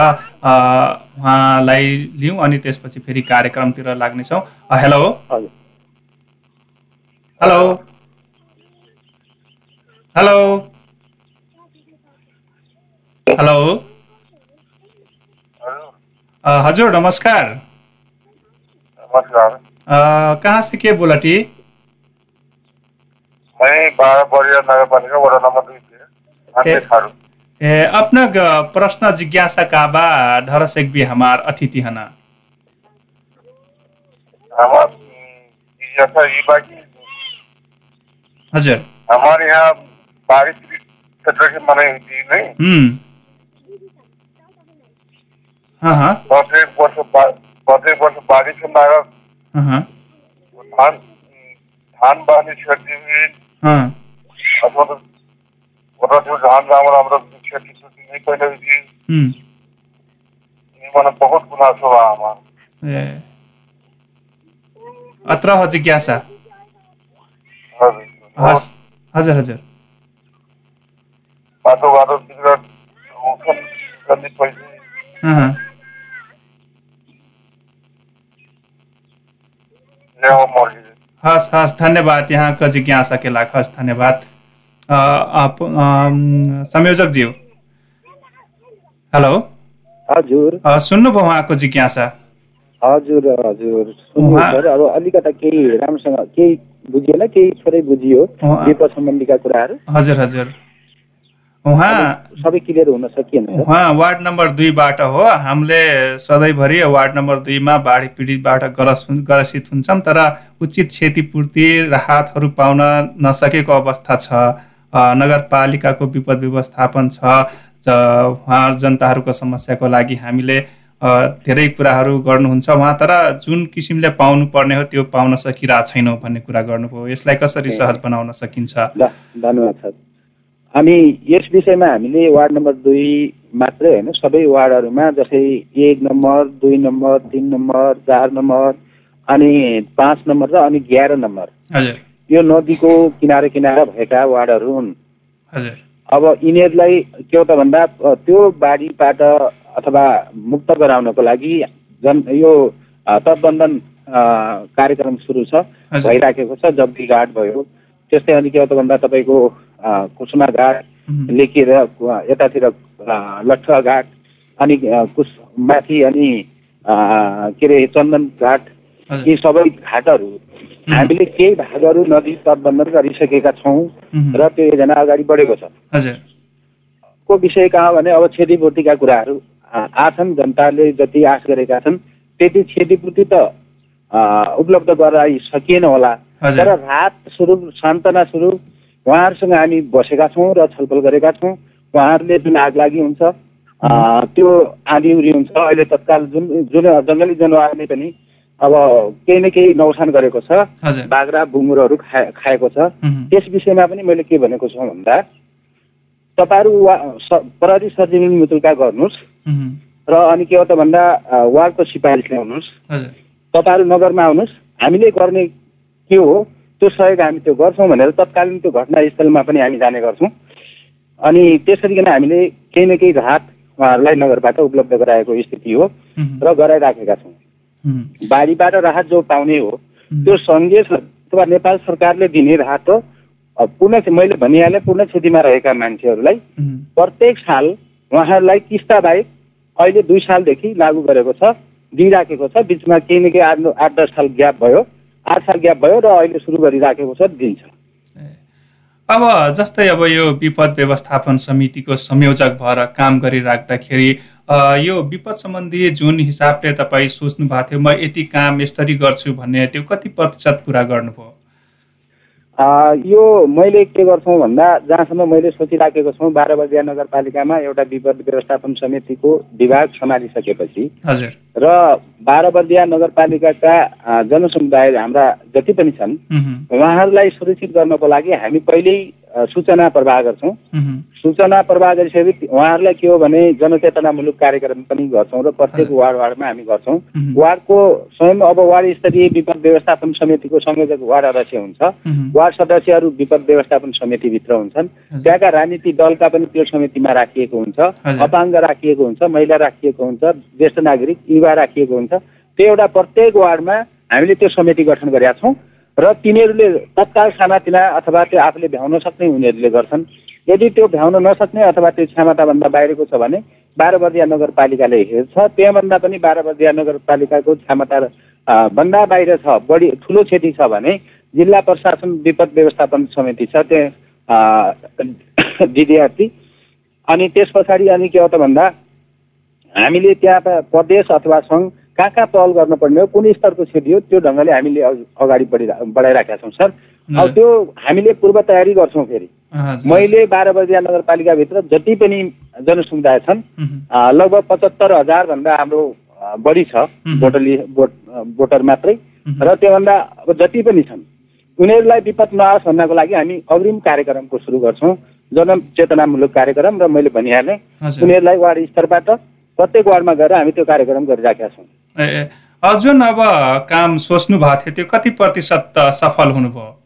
उहाँलाई लिउँ अनि त्यसपछि फेरि कार्यक्रमतिर लाग्नेछौँ। हेलो। हजुर। हेलो। हेलो। हेलो हजुर नमस्कार नमस्कार कहाँ से के बोला टी मैं बारह बड़िया नगर पालिका वार्ड नंबर दुई से ए- अपना प्रश्न जिज्ञासा का बा ढरस एक भी हमार अतिथि हना हमार ये बाकी हजुर हमारे यहाँ बारिश क्षेत्र की थी नहीं बसे वर्ष बसे वर्ष बारिश के मारा धान धान बाली क्षति हुई अथवा तो वटा जो धान राम्रो राम्रो क्षति क्षति नहीं पहले हुई थी ये मैंने बहुत गुनासो हुआ हमारा अत्र हो जिज्ञासा हजुर हजुर। बाटो बाटो बिग्र उठन गर्ने पैसा हस् हस् धन्यवाद यहाँको जिज्ञासा के लाख हस् धन्यवाद। अ, आप अम, संयोजक ज्यू हेलो। हजुर। अ, सुन्नुभयो उहाँको जिज्ञासा? हजुर हजुर। अब अलिकता केही राम्रोसँग केही बुझिएन केही थोरै बुझियो सम्बन्धीका कुराहरू। हजुर हजुर। सबै क्लियर हुन सकिएन उहाँ वार्ड नम्बर दुईबाट हो। हामीले सधैँभरि वार्ड नम्बर दुईमा बाढी पीडितबाट ग्रस ग्रसित हुन्छौँ तर उचित क्षतिपूर्ति राहतहरू पाउन नसकेको अवस्था छ। नगरपालिकाको विपद व्यवस्थापन छ। उहाँ जनताहरूको समस्याको लागि हामीले धेरै कुराहरू गर्नुहुन्छ उहाँ तर जुन किसिमले पाउनु पर्ने हो त्यो पाउन सकिरहेको छैनौँ भन्ने कुरा गर्नुभयो। यसलाई कसरी सहज बनाउन सकिन्छ? धन्यवाद सर। अनि यस विषयमा हामीले वार्ड नम्बर दुई मात्रै होइन सबै वार्डहरूमा जस्तै एक नम्बर दुई नम्बर तिन नम्बर चार नम्बर अनि पाँच नम्बर र अनि एघार नम्बर। यो नदीको किनारे किनारा भएका वार्डहरू हुन्। अब यिनीहरूलाई के हो त भन्दा त्यो बाढीबाट अथवा मुक्त गराउनको लागि जन यो तटबन्धन कार्यक्रम सुरु छ भइराखेको छ जग्गी घाट भयो। त्यस्तै अनि के हो त भन्दा तपाईँको अ, कुसुमा घाट उम्, लेखेर यतातिर अ, लट्ठुवा घाट अनि कुस माथि अनि के अरे चन्दन घाट यी सबै घाटहरू हामीले केही भागहरू नदी तटबन्धन गरिसकेका छौँ र त्यो योजना अगाडि बढेको छ। को विषय कहाँ भने अब क्षतिपूर्तिका कुराहरू आछन् जनताले जति आश गरेका छन् त्यति क्षतिपूर्ति त उपलब्ध गराइ सकिएन होला तर राहत स्वरूप सान्त्वना स्वरूप उहाँहरूसँग हामी बसेका छौँ र छलफल गरेका छौँ। उहाँहरूले जुन आग लागि हुन्छ त्यो आँधी उरी हुन्छ। अहिले तत्काल जुन जुन जङ्गली जनावरले पनि अब केही न केही नोक्सान गरेको छ। हजुर। बाख्रा बुङ्गुरहरू खा खाएको छ। त्यस विषयमा पनि मैले के भनेको छु भन्दा तपाईँहरू वा स- प्रहरी सरजमिन मुतुल्का गर्नुहोस्। र अनि के हो त भन्दा वार्डको सिफारिस ल्याउनुहोस्। तपाईँहरू नगरमा आउनुहोस्। हामीले गर्ने के हो त्यो सहयोग हामी त्यो गर्छौँ भनेर तत्कालीन त्यो घटनास्थलमा पनि हामी जाने गर्छौँ। अनि त्यसरीकन हामीले केही न केही राहत उहाँहरूलाई नगरबाट उपलब्ध गराएको स्थिति हो र गराइराखेका छौँ। बाढीबाट राहत जो पाउने हो त्यो सङ्घीय अथवा नेपाल सरकारले दिने राहत हो। पूर्ण मैले भनिहालेँ पूर्ण क्षतिमा रहेका मान्छेहरूलाई प्रत्येक साल उहाँहरूलाई किस्ता बाहेक अहिले दुई सालदेखि लागू गरेको छ दिइराखेको छ। बिचमा केही न केही आठ आठ दस साल ग्याप भयो। आठ साल ग्याप भयो र अहिले सुरु गरिराखेको छ दिन्छ। अब जस्तै अब यो विपद व्यवस्थापन समितिको संयोजक भएर काम गरिराख्दाखेरि यो विपद सम्बन्धी जुन हिसाबले तपाईँ सोच्नु भएको थियो म यति काम यसरी गर्छु भन्ने त्यो कति प्रतिशत पुरा गर्नुभयो यो मैले के गर्छौँ भन्दा जहाँसम्म मैले सोचिराखेको छौँ बाह्र बजिया नगरपालिकामा एउटा विपद व्यवस्थापन समितिको विभाग सम्हालिसकेपछि हजुर। र बाह्र बर्दिया नगरपालिकाका जनसमुदाय हाम्रा जति पनि छन् उहाँहरूलाई सुरक्षित गर्नको लागि हामी पहिल्यै सूचना प्रवाह गर्छौँ। सूचना प्रवाह गरिसकेपछि उहाँहरूलाई के हो भने जनचेतनामूलक कार्यक्रम पनि गर्छौँ र प्रत्येक। वार्ड वार्डमा हामी गर्छौँ। वार्डको स्वयं अब वार्ड स्तरीय विपद व्यवस्थापन समितिको संयोजक वार्ड अध्यक्ष हुन्छ। वार्ड सदस्यहरू विपद व्यवस्थापन समितिभित्र हुन्छन्। त्यहाँका राजनीतिक दलका पनि त्यो समितिमा राखिएको हुन्छ। अपाङ्ग राखिएको हुन्छ महिला राखिएको हुन्छ ज्येष्ठ नागरिक युवा राखिएको हुन्छ। त्यो एउटा प्रत्येक वार्डमा हामीले त्यो समिति गठन गरेका छौँ। र तिनीहरूले तत्काल सानातिना अथवा त्यो आफूले भ्याउन सक्ने उनीहरूले गर्छन्। यदि त्यो भ्याउन नसक्ने अथवा त्यो क्षमताभन्दा बाहिरको छ भने बाह्र बर्दिया नगरपालिकाले हेर्छ। त्यहाँभन्दा पनि बाह्र बर्दिया नगरपालिकाको क्षमता भन्दा बाहिर छ बढी ठुलो क्षति छ भने जिल्ला प्रशासन विपद व्यवस्थापन समिति छ त्यहाँ डिडिआरटी। अनि त्यस पछाडि अनि के हो त भन्दा हामीले त्यहाँ प्रदेश अथवा सङ्घ कहाँ कहाँ पहल गर्नुपर्ने हो? कुन स्तरको क्षति हो? त्यो ढङ्गले हामीले अगाडि बढि बढाइराखेका छौँ सर। अब हजुर। त्यो हामीले पूर्व तयारी गर्छौँ फेरि। हजुर। मैले बाह्र बजिया नगरपालिकाभित्र जति पनि जनसमुदाय छन् लगभग पचहत्तर हजारभन्दा हाम्रो अ, बढी छ मह्म। भोटर भोट मात्रै। र त्योभन्दा अब जति पनि छन् उनीहरूलाई विपद नआओस् भन्नको लागि हामी अग्रिम कार्यक्रमको सुरु गर्छौँ। जनचेतनामूलक कार्यक्रम र मैले भनिहालेँ हजुर। उनीहरूलाई वार्ड स्तरबाट प्रत्येक वार्डमा गएर हामी त्यो कार्यक्रम गरिराखेका छौँ। ए, ए, अ, जुन अब काम सोच्नु भएको थियो त्यो कति प्रतिशत सफल हुनुभयो?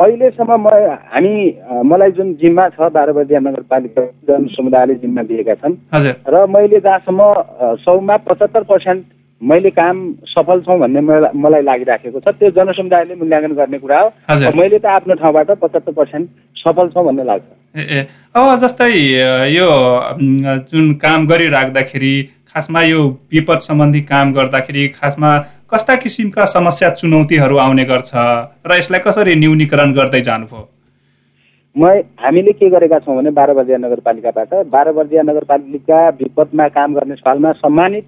अहिलेसम्म म हामी मलाई जुन जिम्मा छ बाह्र बजिया नगरपालिका जनसमुदायले जिम्मा दिएका छन्। हजुर। र मैले जहाँसम्म सौमा पचहत्तर पर्सेन्ट मैले काम सफल छौँ भन्ने मलाई लागिराखेको छ त्यो जनसमुदायले मूल्याङ्कन गर्ने कुरा हो। मैले त आफ्नो ठाउँबाट पचहत्तर पर्सेन्ट सफल छौँ भन्ने लाग्छ। ए अब जस्तै यो जुन काम गरिराख्दाखेरि खासमा यो विपद सम्बन्धी काम गर्दाखेरि खासमा कस्ता किसिमका समस्या चुनौतीहरू आउने गर्छ र यसलाई कसरी न्यूनीकरण गर्दै जानुभयो म हामीले के गरेका छौँ भने बाह्र बजिया नगरपालिकाबाट बाह्र बजिया नगरपालिका विपदमा काम गर्ने सालमा सम्मानित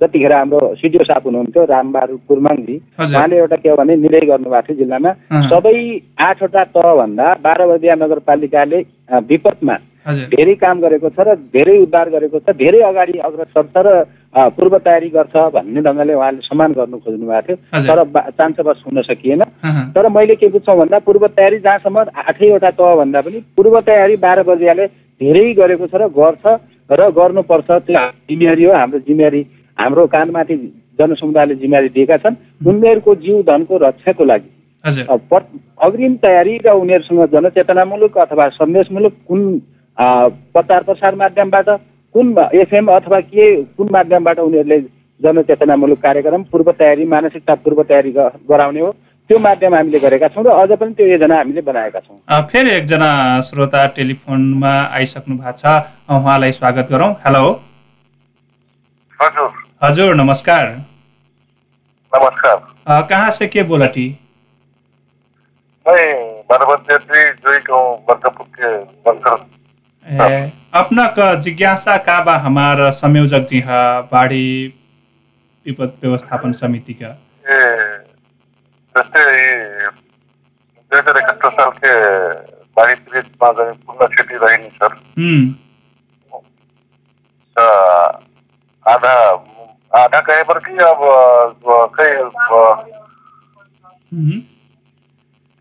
जतिखेर हाम्रो सिडिओ साहब हुनुहुन्थ्यो रामबहादुर कुर्माङजी। उहाँले एउटा के हो भने निर्णय गर्नुभएको थियो जिल्लामा। सबै आठवटा तहभन्दा बाह्र बजिया नगरपालिकाले विपदमा धेरै काम गरेको छ र धेरै उद्धार गरेको छ धेरै अगाडि अग्रसर छ र पूर्व तयारी गर्छ भन्ने ढङ्गले उहाँले सम्मान गर्नु खोज्नु भएको थियो। तर बा- चान्सबस हुन सकिएन। तर मैले के बुझ्छौँ भन्दा पूर्व तयारी जहाँसम्म आठैवटा तह भन्दा पनि पूर्व तयारी बाह्र बजियाले धेरै गरेको छ र गर्छ र गर्नुपर्छ। त्यो जिम्मेवारी हो हाम्रो जिम्मेवारी। हाम्रो कानमाथि जनसमुदायले जिम्मेवारी दिएका छन्। उनीहरूको जीव धनको रक्षाको लागि। अग्रिम तयारी र उनीहरूसँग जनचेतनामूलक अथवा सन्देशमूलक कुन प्रचार प्रसार माध्यमबाट कुन एफएम अथवा के कुन माध्यमबाट उनीहरूले जनचेतनामूलक कार्यक्रम पूर्व तयारी मानसिकता पूर्व तयारी गराउने हो? त्यो माध्यम हामीले गरेका छौँ र अझ पनि त्यो योजना हामीले बनाएका छौँ। अ, फेरि एकजना श्रोता टेलिफोनमा आइसक्नु भएको छ। उहाँलाई स्वागत गरौँ। हेलो। हजुर। हजुर नमस्कार। नमस्कार। अ, कहाँ से के बोलटी मैं ए, अपना क जिज्ञासा का बा हमार संयोजक जी हा बाढ़ी विपद व्यवस्थापन समिति का ये जस्तै दुई हज़ार इकहत्तर साल के बाढ़ी पीड़ित में पूर्ण क्षति रही सर। हम्म, आधा आधा कहे पर कि अब अ,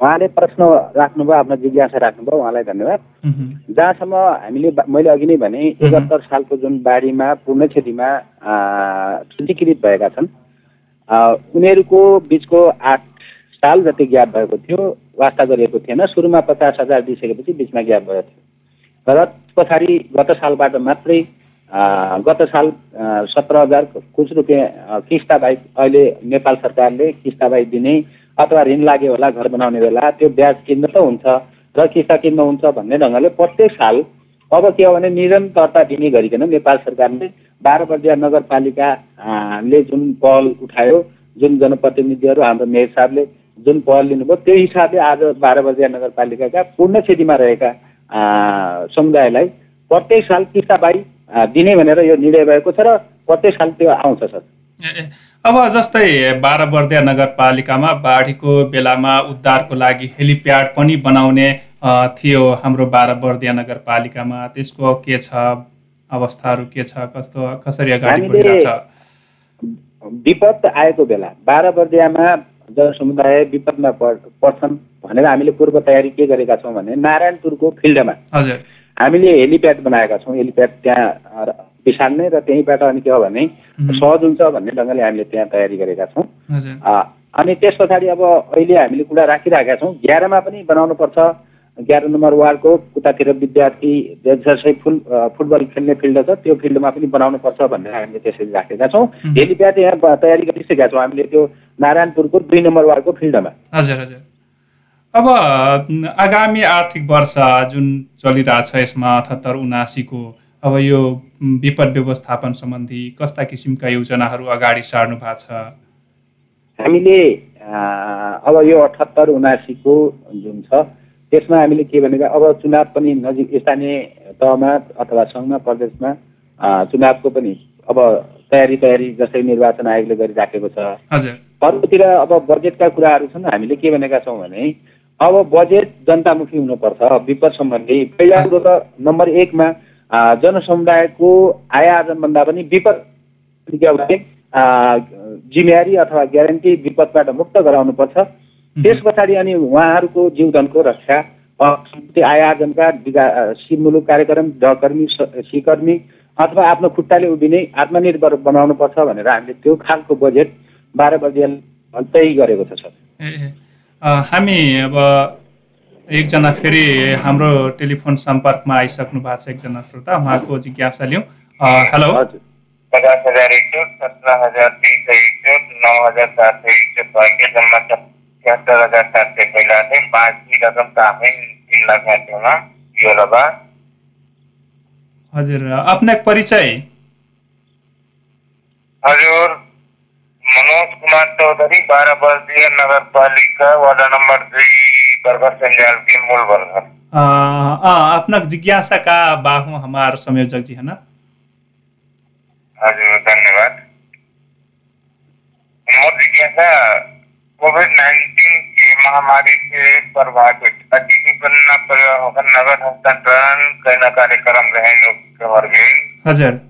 उहाँले प्रश्न राख्नुभयो आफ्नो जिज्ञासा राख्नुभयो उहाँलाई धन्यवाद। जहाँसम्म हामीले मैले अघि नै भने एकहत्तर सालको जुन बाढीमा पूर्ण क्षतिमा क्षतिकृत भएका छन् उनीहरूको बिचको आठ साल जति ग्याप भएको थियो वास्ता गरिएको थिएन। सुरुमा पचास हजार दिइसकेपछि बिचमा ग्याप भएको थियो। र पछाडि गत सालबाट मात्रै गत साल सत्र हजार कुछ रुपियाँ आ, किस्ता बाहेक अहिले नेपाल सरकारले किस्ता बाहेक दिने अथवा ऋण लाग्यो होला घर बनाउने बेला त्यो ब्याज किन्न त हुन्छ र किस्ता किन्न हुन्छ भन्ने ढङ्गले प्रत्येक साल अब के हो भने निरन्तरता दिने गरिकन नेपाल सरकारले बाह्र बर्दिया नगरपालिका आ, ले जुन पहल उठायो जुन जनप्रतिनिधिहरू हाम्रो मेयर साहबले जुन पहल लिनुभयो त्यो हिसाबले आज बाह्र बर्दिया नगरपालिकाका पूर्ण क्षतिमा रहेका समुदायलाई प्रत्येक साल किस्ता बाई दिने भनेर यो निर्णय भएको छ र प्रत्येक साल त्यो आउँछ सर। अब जस्तै बाह्र बर्दिया नगरपालिकामा बाढीको बेलामा उद्धारको लागि हेलिप्याड पनि बनाउने थियो हाम्रो बाह्र बर्दिया नगरपालिकामा। त्यसको के छ अवस्थाहरू के छ? कस्तो कसरी अगाडि बढिरहेछ विपद आएको बेला बाह्र बर्दियामा जनसमुदाय विपदमा पर्- पर्छन् भनेर हामीले पूर्व तयारी के गरेका छौँ भने नारायणपुरको फिल्डमा हजुर। हामीले हेलिप्याड बनाएका छौँ। हेलिप्याड त्यहाँ बिसार्ने र त्यहीँबाट अनि के हो भने. सहज हुन्छ भन्ने ढङ्गले हामीले त्यहाँ तयारी गरेका छौँ। अनि त्यस पछाडि अब अहिले हामीले कुरा राखिरहेका छौँ ग्यारमा पनि बनाउनुपर्छ। एघार नम्बर वार्डको उतातिर विद्यार्थी जसै फुल फुटबल खेल्ने फिल्ड छ त्यो फिल्डमा पनि बनाउनुपर्छ भनेर हामीले त्यसरी राखेका छौँ. हेलिप्याड यहाँ तयारी गरिसकेका छौँ हामीले त्यो नारायणपुरको दुई नम्बर वार्डको फिल्डमा। हजुर हजुर। अब आगामी आर्थिक वर्ष जुन चलिरहेछ यसमा अठहत्तर उनासीको अब यो विपद व्यवस्थापन सम्बन्धी कस्ता किसिमका योजनाहरू अगाडि सार्नु भएको छ? हामीले अब यो अठहत्तर उनासीको जुन छ त्यसमा हामीले के भनेका अब चुनाव पनि नजिक स्थानीय तहमा अथवा सङ्घमा प्रदेशमा चुनावको पनि अब तयारी तयारी जस्तै निर्वाचन आयोगले गरिराखेको छ। हजुर। अर्कोतिर अब बजेटका कुराहरू छन् हामीले के भनेका छौँ भने अब बजेट जनतामुखी हुनुपर्छ विपद सम्बन्धी। पहिला कुरो त नम्बर एकमा जनसमुदायको आय आर्जनभन्दा पनि विपद भने जिम्मेवारी अथवा ग्यारेन्टी विपदबाट मुक्त गराउनुपर्छ। त्यस पछाडि अनि उहाँहरूको जीवधनको रक्षा आय आर्जनका विगा अ, सिमुलुक कार्यक्रम सहकर्मी स- सिकर्मी अथवा आफ्नो खुट्टाले उभिने आत्मनिर्भर बनाउनुपर्छ भनेर हामीले त्यो खालको बजेट बाह्र बजे तय गरेको छ सर। हामी अब एकजना फेरि हाम्रो टेलिफोन सम्पर्कमा आइसक्नु भएको छ एकजना श्रोता उहाँको जिज्ञासा लिउँ। हेलो। हजुर। पचास हजार इकसठ सत्रह हजार तीन सौ इकसठ नौ हजार सात सौ इकसठ भाग्य जम्मा तिहत्तर हजार सात सय पहिला थिए बाँकी रकम त आफै तिन लाख माथिमा यो लगा हजुर अपने परिचय? हजुर मनोज कुमार चौधरी बारह वर्षीय नगर पालिका वार्ड नंबर दुई। मूल अपना जिज्ञासा का बाहु हमार संयोजक जी है ना? हजुर धन्यवाद। मोर जिज्ञासा कोविड नाइन्टीन की महामारी से प्रभावित अति विपन्न नगद हस्तांतरण करना कार्यक्रम हजुर।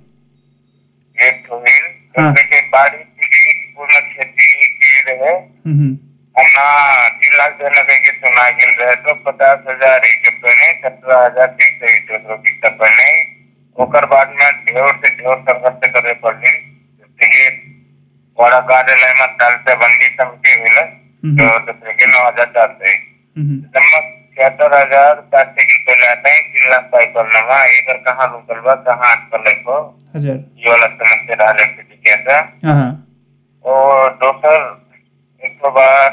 एक ठोहिल हाँ। कि बाढ़ी पीड़ित पूर्ण क्षति के रहे हम्म, लाख देने के सुना गिल रहे तो पचास हज़ार एक पहने सत्रह हज़ार तीन सौ इक्कीस रुपये पहने ओकर बाद में ढेर से ढेर संघर्ष करे पड़ली। जैसे बड़ा कार्यालय में तालते बंदी समिति मिले तो दूसरे के नौ हज़ार चार सौ छिहत्तर हज़ार सात सौ किलो पहले आते हैं तीन लाख पाई हुआ एक कहाँ रुकल बा कहाँ अटकल हजुर। ये वाला समस्या रहा जिज्ञासा हाँ, हाँ, और दोसर एक तो बार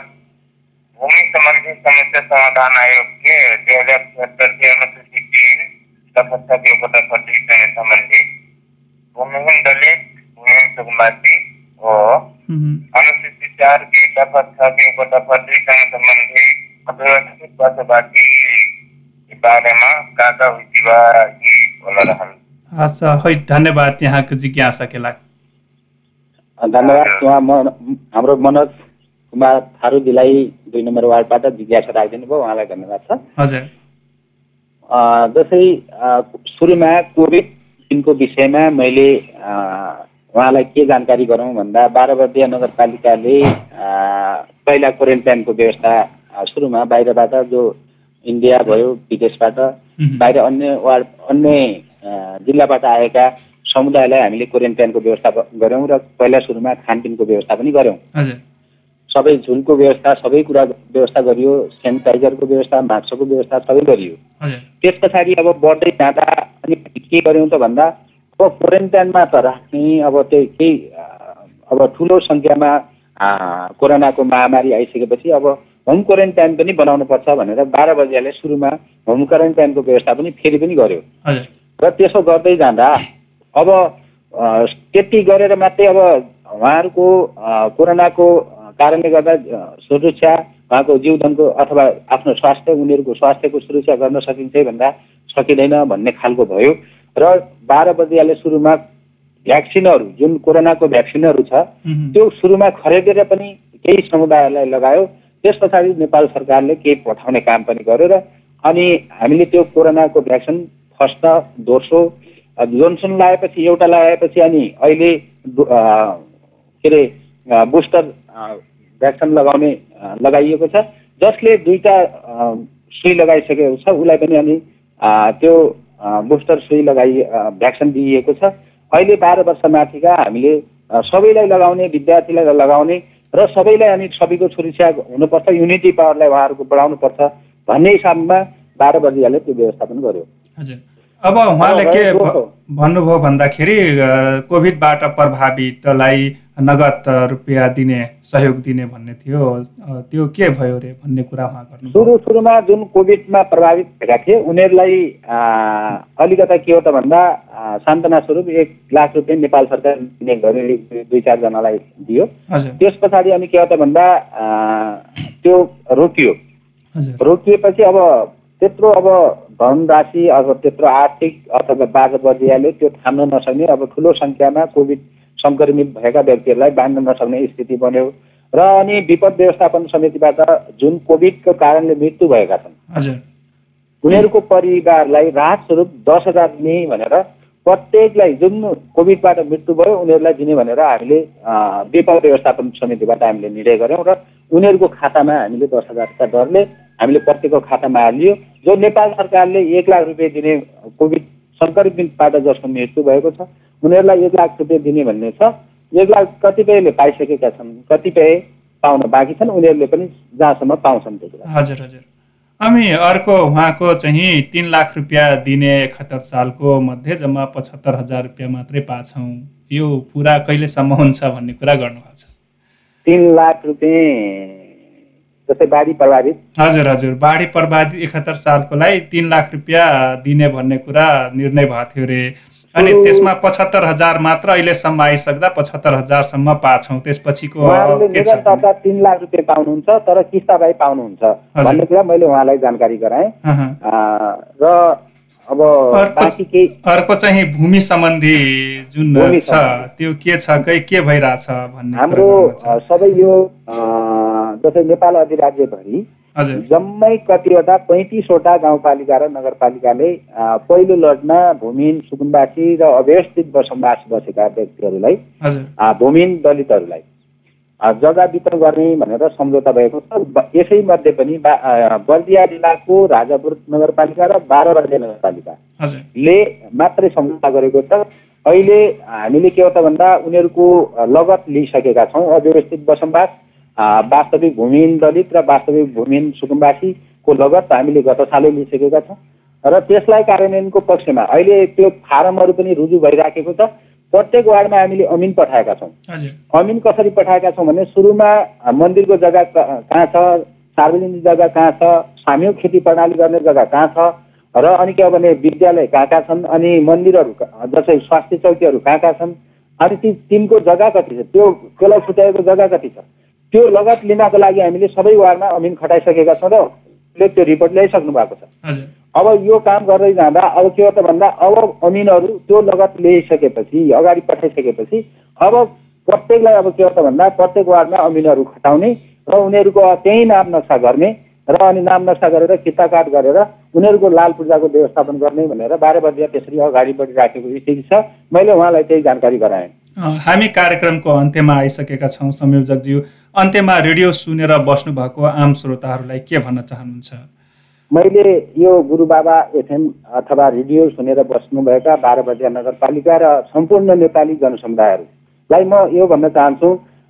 भूमि संबंधी समस्या समाधान आयोग के दो हजार छिहत्तर के अनुसूची तीन dapat sabi ko dapat di kaya samandi. Bumihin dalit, bumihin sugmati, o Mhm. अनुसूचित चार की dapat sabi ko dapat di kaya samandi. Kapag bahasa baki di बारेमा काका हुइदिवा यी होला रहन् हस् है धन्यवाद यहाँको जिज्ञासाकै लागि धन्यवाद उहाँ म हाम्रो मनोज कुमार थारूजीलाई दुई नम्बर वार्डबाट जिज्ञासा राखिदिनु भयो उहाँलाई धन्यवाद छ। हजुर। सुरुमा कोभिड दिनको विषयमा मैले उहाँलाई के जानकारी गरौँ भन्दा बाह्रवर्दीय नगरपालिकाले पहिला क्वारेन्टाइनको व्यवस्था सुरुमा बाहिरबाट जो इन्डिया भयो विदेशबाट। बाहिर अन्य वार्ड अन्य जिल्लाबाट आएका समुदायलाई हामीले क्वारेन्टाइनको व्यवस्था गऱ्यौँ र पहिला सुरुमा खानपिनको व्यवस्था पनि गऱ्यौँ सबै झुलको व्यवस्था सबै कुरा व्यवस्था गरियो सेनिटाइजरको व्यवस्था मास्कको व्यवस्था सबै गरियो। त्यस पछाडि अब बढ्दै जाँदा अनि के गर्यौँ त भन्दा अब क्वारेन्टाइनमा त राख्ने अब त्यही केही अब ठुलो सङ्ख्यामा कोरोनाको महामारी आइसकेपछि अब होम क्वारेन्टाइन पनि बनाउनुपर्छ भनेर बाह्र बजीले सुरुमा होम क्वारेन्टाइनको व्यवस्था पनि फेरि पनि गर्यो। र त्यसो गर्दै जाँदा अब त्यति गरेर मात्रै अब उहाँहरूको कोरोनाको कारणले गर्दा सुरक्षा उहाँको जीवनको अथवा आफ्नो स्वास्थ्य उनीहरूको स्वास्थ्यको सुरक्षा गर्न सकिन्छ भन्दा सकिँदैन भन्ने खालको भयो र बाह्र बजीले सुरुमा भ्याक्सिनहरू जुन कोरोनाको भ्याक्सिनहरू छ। त्यो सुरुमा खरिदेर पनि केही समुदायलाई लगायो त्यस पछाडि नेपाल सरकारले केही पठाउने काम पनि गर्यो र अनि हामीले त्यो कोरोनाको भ्याक्सिन फर्स्ट दोस्रो जोन्सन लगाएपछि एउटा लगाएपछि अनि अहिले के अरे बुस्टर भ्याक्सिन लगाउने लगाइएको छ। जसले दुईटा अ, सुई लगाइसकेको छ उसलाई पनि अनि त्यो बुस्टर सुई लगाइ भ्याक्सिन दिइएको छ। अहिले बाह्र वर्ष माथिका हामीले सबैलाई लगाउने विद्यार्थीलाई लगाउने र सबैलाई अनि सबैको सुरक्षा हुनुपर्छ युनिटी पावरलाई उहाँहरूको बढाउनुपर्छ भन्ने हिसाबमा बाह्र बजीले त्यो व्यवस्थापन गर्यो। हजुर। अब उहाँले के भन्नुभयो भन्दाखेरि कोभिडबाट प्रभावितलाई नगद रुपियाँ दिने सहयोग दिने भन्ने थियो। त्यो के भयो रे भन्ने कुरा उहाँ गर्नुभयो? सुरु सुरुमा जुन कोभिडमा प्रभावित भएका थिए उनीहरूलाई अलिकता के हो त भन्दा सान्त्वना स्वरूप एक लाख रुपियाँ नेपाल सरकार दिने गरी दुई चारजनालाई दियो। त्यस पछाडि अनि के हो त भन्दा त्यो रोकियो। रोकिएपछि अब त्यत्रो अब धनराशि अब त्यत्रो आर्थिक अथवा बाह्र बजियाले त्यो थाम्न नसक्ने अब ठुलो सङ्ख्यामा कोभिड सङ्क्रमित भएका व्यक्तिहरूलाई बाँड्न नसक्ने स्थिति बन्यो र अनि विपद व्यवस्थापन समितिबाट जुन कोभिडको कारणले मृत्यु भएका छन् उनीहरूको परिवारलाई राहत स्वरूप दस हजार दिने भनेर प्रत्येकलाई जुन कोभिडबाट मृत्यु भयो उनीहरूलाई दिने भनेर हामीले विपद व्यवस्थापन समितिबाट हामीले निर्णय गऱ्यौँ र उनीहरूको खातामा हामीले दस हजारका दरले हामीले प्रत्येकको खातामा हालियो। जो नेपाल सरकारले एक लाख रुपियाँ दिने कोभिड सङ्क्रमितबाट जसको मृत्यु भएको छ उनीहरूलाई एक लाख रुपियाँ दिने भन्ने छ। एक लाख कतिपयले पाइसकेका छन् कतिपय पाउन बाँकी छन् उनीहरूले पनि जहाँसम्म पाउँछन् त्यति बेला। हजुर हजुर। अनि अर्को उहाँको चाहिँ तिन लाख रुपियाँ दिने एकहत्तर सालको मध्ये जम्मा पचहत्तर हजार रुपियाँ मात्रै पाछौँ। यो पुरा कहिलेसम्म हुन्छ भन्ने कुरा गर्नुभएको छ? तिन लाख रुपियाँ जस्तै बाढी प्रभावित। हजुर हजुर। बाढी प्रभावित एकहत्तर सालकोलाई तिन लाख रुपियाँ दिने भन्ने कुरा निर्णय भएको थियो रे। अनि त्यो- त्यसमा पचहत्तर हजार मात्र अहिलेसम्म आइसक्दा पचहत्तर हजारसम्म पाछौँ। त्यसपछिको तिन लाख रुपियाँ पाउनुहुन्छ तर किस्ताबाई पाउनुहुन्छ हजुर। भन्ने कुरा मैले उहाँलाई जानकारी गराएँ। र अब अर्को- चाहिँ भूमि सम्बन्धी जुन छ। त्यो के छ कै के भइरहेछ भन्ने हाम्रो सबै यो जस्तै नेपाल अधिराज्यभरि जम्मै कतिवटा पैँतिसवटा गाउँपालिका र नगरपालिकाले पहिलो लडमा भूमिहीन सुकुम्बासी र अव्यवस्थित बसोबास बसेका व्यक्तिहरूलाई भूमिहीन दलितहरूलाई जग्गा वितरण गर्ने भनेर सम्झौता भएको छ। ब- यसैमध्ये पनि बर्दिया जिल्लाको राजापुर नगरपालिका र बाह्रबाजे नगरपालिका हजुर। ले मात्रै सम्झौता गरेको छ। अहिले हामीले के हो त भन्दा उनीहरूको लगत लिइसकेका छौँ अव्यवस्थित बसोबास। वास्तविक भूमिहीन दलित र वास्तविक भूमिहीन सुकुम्बासीको लगत हामीले गत सालै लिइसकेका छौँ। र त्यसलाई कार्यान्वयनको पक्षमा अहिले त्यो फारमहरू पनि रुजु भइराखेको छ। प्रत्येक वार्डमा हामीले अमिन पठाएका छौँ। अमिन कसरी पठाएका छौँ भने सुरुमा मन्दिरको जग्गा कहाँ छ सार्वजनिक जग्गा कहाँ छ सामूहिक खेती प्रणाली गर्ने जग्गा कहाँ छ र अनि के हो भने विद्यालय कहाँ कहाँ छन् अनि मन्दिरहरू जस्तै स्वास्थ्य चौकीहरू कहाँ कहाँ छन् अनि ती तिनको जग्गा कति छ त्यो त्यसलाई छुट्याएको जग्गा कति छ त्यो लगत लिनको लागि हामीले सबै वार्डमा अमिन खटाइसकेका छौँ र उसले त्यो रिपोर्ट ल्याइसक्नु भएको छ। अब यो काम गर्दै जाँदा अब के हो त भन्दा अब अमिनहरू त्यो लगत ल्याइसकेपछि अगाडि पठाइसकेपछि अब प्रत्येकलाई अब के हो त भन्दा प्रत्येक वार्डमा अमिनहरू खटाउने र उनीहरूको त्यहीँ नाम नक्सा गर्ने र अनि नाम नक्सा गरेर किता काट गरेर उनीहरूको लाल पूजाको व्यवस्थापन गर्ने भनेर बाह्र बजी त्यसरी अगाडि बढिराखेको स्थिति छ। मैले उहाँलाई त्यही जानकारी गराएँ। हामी कार्यक्रमको अन्त्यमा आइसकेका छौँ संयोजकज्यू। अन्त्यमा रेडियो सुनेर बस्नुभएको आम श्रोताहरूलाई के भन्न चाहनुहुन्छ? मैले यो गुरुबाबा एफएम अथवा रेडियो सुनेर बस्नुभएका बाह्र बजिया नगरपालिका र सम्पूर्ण नेपाली जनसमुदायहरूलाई म यो भन्न चाहन्छु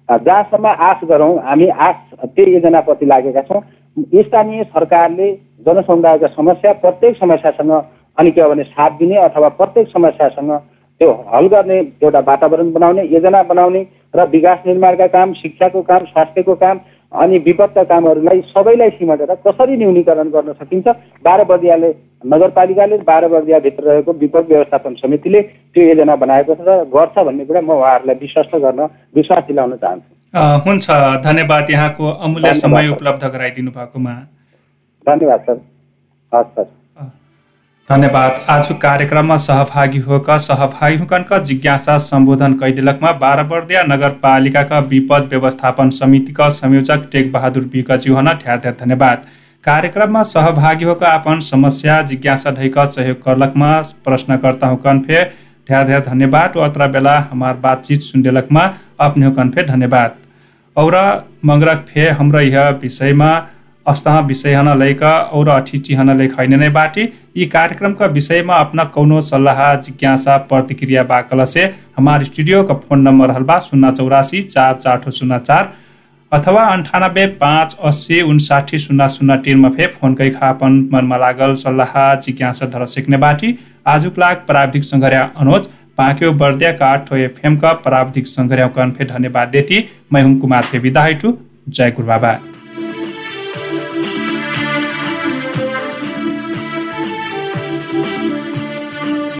जहाँसम्म आश गरौँ हामी आश त्यही योजनाप्रति लागेका छौँ। स्थानीय सरकारले जनसमुदायका समस्या प्रत्येक समस्यासँग अनि के हो भने साथ दिने अथवा प्रत्येक समस्यासँग त्यो हल गर्ने एउटा वातावरण बनाउने योजना बनाउने र विकास निर्माणका काम शिक्षाको काम स्वास्थ्यको काम अनि विपदका कामहरूलाई सबैलाई सिमटेर कसरी न्यूनीकरण गर्न सकिन्छ? बाह्र बर्दियाले नगरपालिकाले बाह्र बर्दियाभित्र रहेको विपद व्यवस्थापन समितिले त्यो योजना बनाएको छ र गर्छ भन्ने कुरा म उहाँहरूलाई विश्वस्त गर्न विश्वास दिलाउन चाहन्छु। हुन्छ। धन्यवाद यहाँको अमूल्य समय। उपलब्ध गराइदिनु भएकोमा। धन्यवाद सर। हस् सर। धन्यवाद। आज कार्यक्रममा सहभागी होकर सहभागी होकर जिज्ञासा सम्बोधन कैदिलकमा बाह्रबर्दिया नगरपालिकाका विपद व्यवस्थापन समितिका संयोजक टेक बहादुर विकजी हुन ढेर ढेर धन्यवाद। कार्यक्रममा सहभागी होकर अपन समस्या जिज्ञासा ढैक सहयोग करलकमा प्रश्नकर्ता हुकन फे ढेर ढेर धन्यवाद। अत्र बेला हमार बातचीत सुनडेलकमा अपने हुकन फे धन्यवाद। और मंगरक फे हाम्रो यह विषयमा अस्तः विषय हन लैक और अठिटी हन लैक हैन नै बाटी। यी कार्यक्रमका विषयमा अपना कौनो सल्लाह जिज्ञासा प्रतिक्रिया बाकल से हमार स्टूडियो का फोन नंबर हलबा शून्य चौरासी चार चार शून्य चार अथवा अन्ठानब्बे पाँच अस्सी उन्साठी शून्य शून्य तिनमा फे फोनकै खापन मनमा लागल सल्लाह जिज्ञासा धर सिक्ने बाटी। आजुक लाग प्राविधिक सङ्घर्या अनुज पाक्यो बर्दिया काठ एफएम का प्राविधिक सङ्घर्या कन फे धन्यवाद देती। मैं हूं कुमार फे हैटु। जय गुरु बाबा।